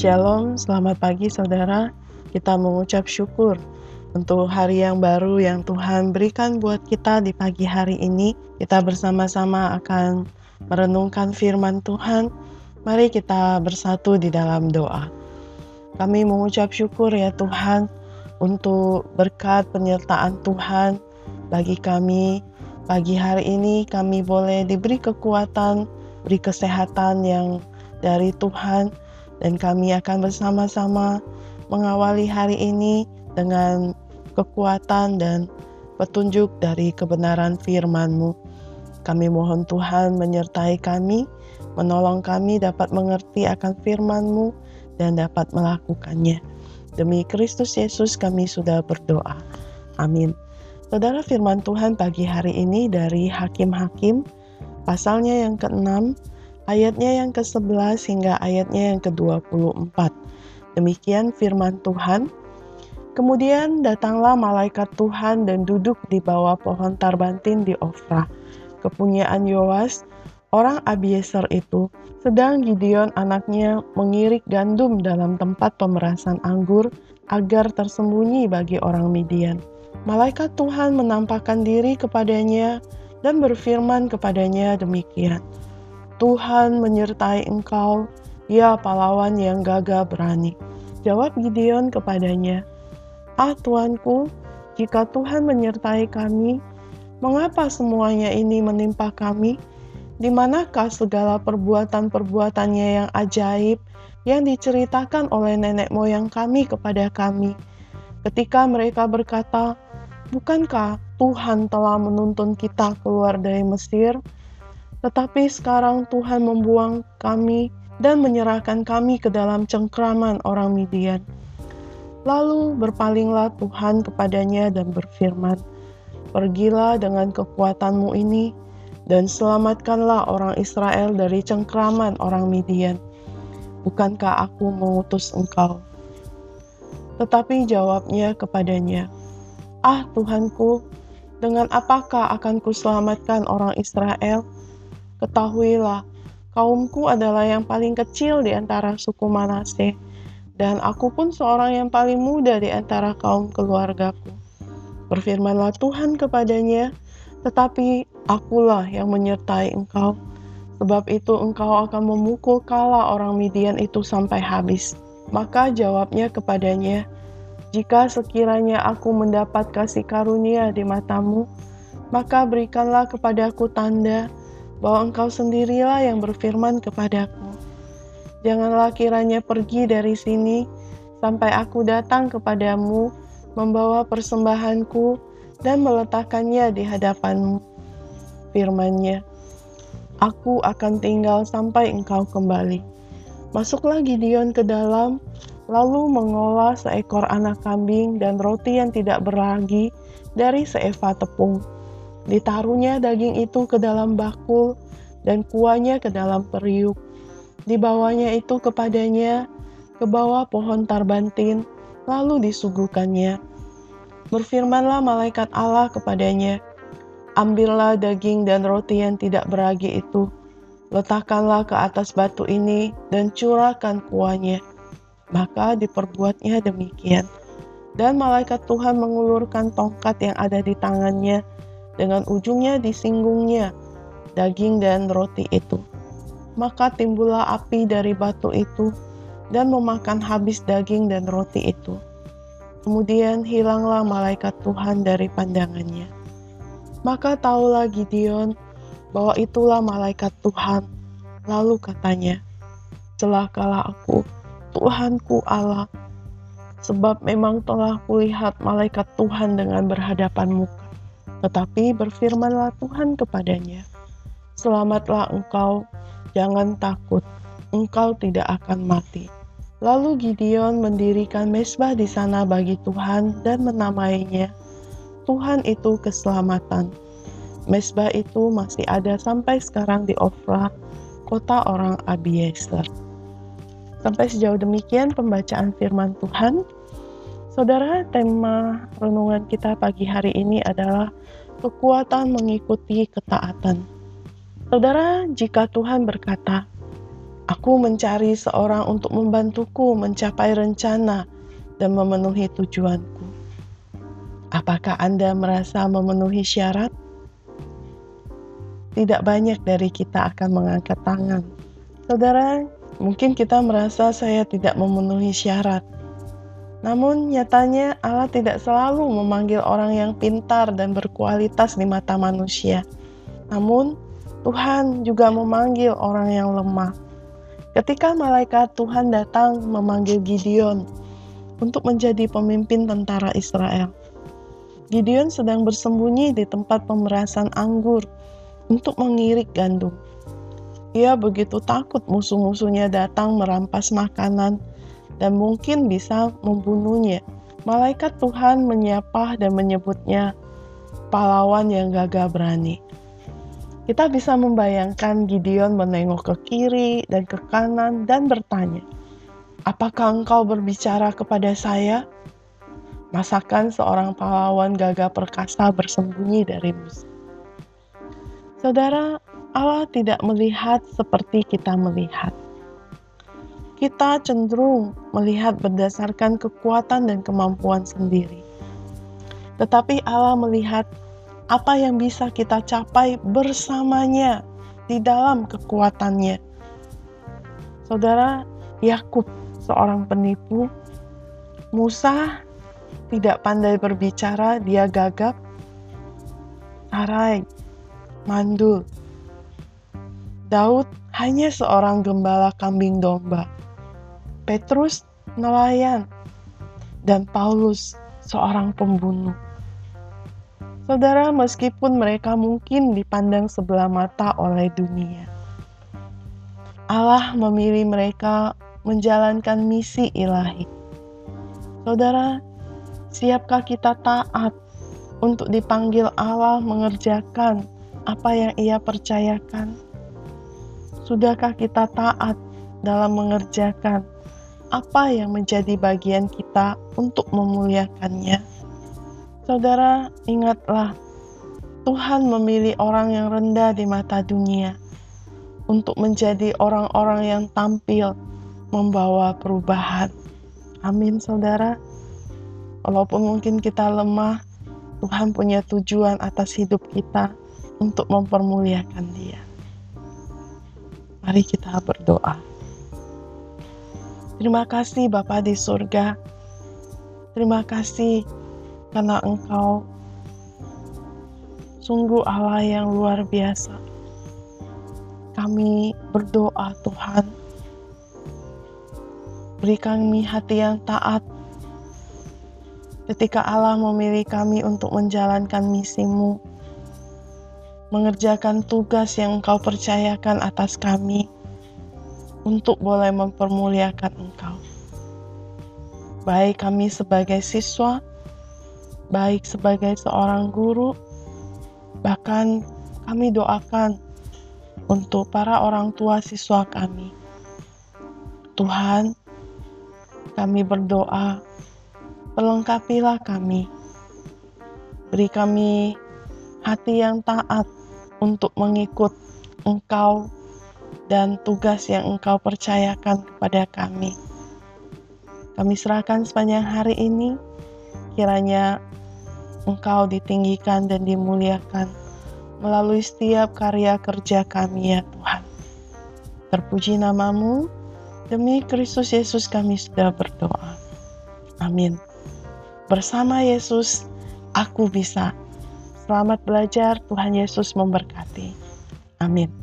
Shalom, selamat pagi saudara. Kita mengucap syukur untuk hari yang baru yang Tuhan berikan buat kita di pagi hari ini. Kita bersama-sama akan merenungkan firman Tuhan. Mari kita bersatu di dalam doa. Kami mengucap syukur ya Tuhan untuk berkat penyertaan Tuhan bagi kami. Pagi hari ini kami boleh diberi kekuatan, beri kesehatan yang dari Tuhan dan kami akan bersama-sama mengawali hari ini dengan kekuatan dan petunjuk dari kebenaran firman-Mu. Kami mohon Tuhan menyertai kami, menolong kami dapat mengerti akan firman-Mu dan dapat melakukannya. Demi Kristus Yesus kami sudah berdoa. Amin. Saudara firman Tuhan pagi hari ini dari Hakim-Hakim, pasalnya yang ke-6, ayatnya yang ke-11 hingga ayatnya yang ke-24. Demikian firman Tuhan. Kemudian datanglah malaikat Tuhan dan duduk di bawah pohon tarbantin di Ofra, kepunyaan Yoas, orang Abieser itu. Sedang Gideon anaknya mengirik gandum dalam tempat pemerasan anggur agar tersembunyi bagi orang Midian. Malaikat Tuhan menampakkan diri kepadanya dan berfirman kepadanya demikian. Tuhan menyertai engkau, ya pahlawan yang gagah berani. Jawab Gideon kepadanya, Ah Tuanku, jika Tuhan menyertai kami, mengapa semuanya ini menimpa kami? Di manakah segala perbuatan-perbuatannya yang ajaib yang diceritakan oleh nenek moyang kami kepada kami? Ketika mereka berkata, Bukankah Tuhan telah menuntun kita keluar dari Mesir? Tetapi sekarang Tuhan membuang kami dan menyerahkan kami ke dalam cengkraman orang Midian. Lalu berpalinglah Tuhan kepadanya dan berfirman, Pergilah dengan kekuatanmu ini, dan selamatkanlah orang Israel dari cengkraman orang Midian. Bukankah aku mengutus engkau? Tetapi jawabnya kepadanya, Ah Tuhanku, dengan apakah akan kuselamatkan orang Israel?' Ketahuilah, kaumku adalah yang paling kecil di antara suku Manase, dan aku pun seorang yang paling muda di antara kaum keluargaku. Berfirmanlah Tuhan kepadanya, tetapi akulah yang menyertai engkau, sebab itu engkau akan memukul kala orang Midian itu sampai habis. Maka jawabnya kepadanya, jika sekiranya aku mendapat kasih karunia di matamu, maka berikanlah kepadaku tanda bahwa engkau sendirilah yang berfirman kepadaku. Janganlah kiranya pergi dari sini sampai aku datang kepadamu membawa persembahanku dan meletakkannya di hadapanmu. Firmannya, Aku akan tinggal sampai engkau kembali. Masuklah Gideon ke dalam, lalu mengolah seekor anak kambing dan roti yang tidak beragi dari seeva tepung Ditaruhnya daging itu ke dalam bakul dan kuahnya ke dalam periuk. Dibawanya itu kepadanya ke bawah pohon tarbantin, lalu disuguhkannya. Berfirmanlah malaikat Allah kepadanya, Ambillah daging dan roti yang tidak beragi itu, letakkanlah ke atas batu ini dan curahkan kuahnya. Maka diperbuatnya demikian. Dan malaikat Tuhan mengulurkan tongkat yang ada di tangannya, dengan ujungnya disinggungnya daging dan roti itu. Maka timbullah api dari batu itu dan memakan habis daging dan roti itu. Kemudian hilanglah malaikat Tuhan dari pandangannya. Maka tahulah Gideon bahwa itulah malaikat Tuhan. Lalu katanya, Celakalah aku, Tuhanku Allah, sebab memang telah kulihat malaikat Tuhan dengan berhadapan muka tetapi berfirmanlah Tuhan kepadanya, Selamatlah engkau, jangan takut, engkau tidak akan mati. Lalu Gideon mendirikan mesbah di sana bagi Tuhan dan menamainya, Tuhan itu keselamatan. Mesbah itu masih ada sampai sekarang di Ofra, kota orang Abiezer. Sampai sejauh demikian pembacaan firman Tuhan. Saudara, tema renungan kita pagi hari ini adalah kekuatan mengikuti ketaatan. Saudara, jika Tuhan berkata, Aku mencari seorang untuk membantuku mencapai rencana dan memenuhi tujuanku. Apakah Anda merasa memenuhi syarat? Tidak banyak dari kita akan mengangkat tangan. Saudara, mungkin kita merasa saya tidak memenuhi syarat. Namun nyatanya Allah tidak selalu memanggil orang yang pintar dan berkualitas di mata manusia. Namun Tuhan juga memanggil orang yang lemah. Ketika malaikat Tuhan datang memanggil Gideon untuk menjadi pemimpin tentara Israel. Gideon sedang bersembunyi di tempat pemerasan anggur untuk mengirik gandum. Ia begitu takut musuh-musuhnya datang merampas makanan dan mungkin bisa membunuhnya. Malaikat Tuhan menyapa dan menyebutnya pahlawan yang gagah berani. Kita bisa membayangkan Gideon menengok ke kiri dan ke kanan dan bertanya, "Apakah engkau berbicara kepada saya?" Masakan seorang pahlawan gagah perkasa bersembunyi dari musuh. Saudara, Allah tidak melihat seperti kita melihat. Kita cenderung melihat berdasarkan kekuatan dan kemampuan sendiri. Tetapi Allah melihat apa yang bisa kita capai bersamanya di dalam kekuatannya. Saudara, Yakub seorang penipu, Musa tidak pandai berbicara, dia gagap. Sarai, mandul. Daud hanya seorang gembala kambing domba. Petrus nelayan dan Paulus seorang pembunuh. Saudara, meskipun mereka mungkin dipandang sebelah mata oleh dunia, Allah memilih mereka menjalankan misi ilahi. Saudara, Siapkah kita taat untuk dipanggil Allah mengerjakan apa yang Ia percayakan? Sudahkah kita taat dalam mengerjakan apa yang menjadi bagian kita untuk memuliakannya? Saudara, ingatlah, Tuhan memilih orang yang rendah di mata dunia untuk menjadi orang-orang yang tampil membawa perubahan. Amin, saudara. Walaupun mungkin kita lemah, Tuhan punya tujuan atas hidup kita untuk mempermuliakan Dia. Mari kita berdoa. Terima kasih Bapa di surga. Terima kasih karena Engkau sungguh Allah yang luar biasa. Kami berdoa Tuhan, beri kami hati yang taat ketika Allah memilih kami untuk menjalankan misimu, mengerjakan tugas yang engkau percayakan atas kami, untuk boleh mempermuliakan engkau. Baik kami sebagai siswa, baik sebagai seorang guru, bahkan kami doakan untuk para orang tua siswa kami. Tuhan, kami berdoa Perlengkapilah kami. Beri kami hati yang taat untuk mengikut Engkau dan tugas yang Engkau percayakan kepada kami. Kami serahkan sepanjang hari ini, kiranya Engkau ditinggikan dan dimuliakan melalui setiap karya kerja kami ya Tuhan. Terpuji namamu, demi Kristus Yesus kami sudah berdoa. Amin. Bersama Yesus, aku bisa. Selamat belajar, Tuhan Yesus memberkati. Amin.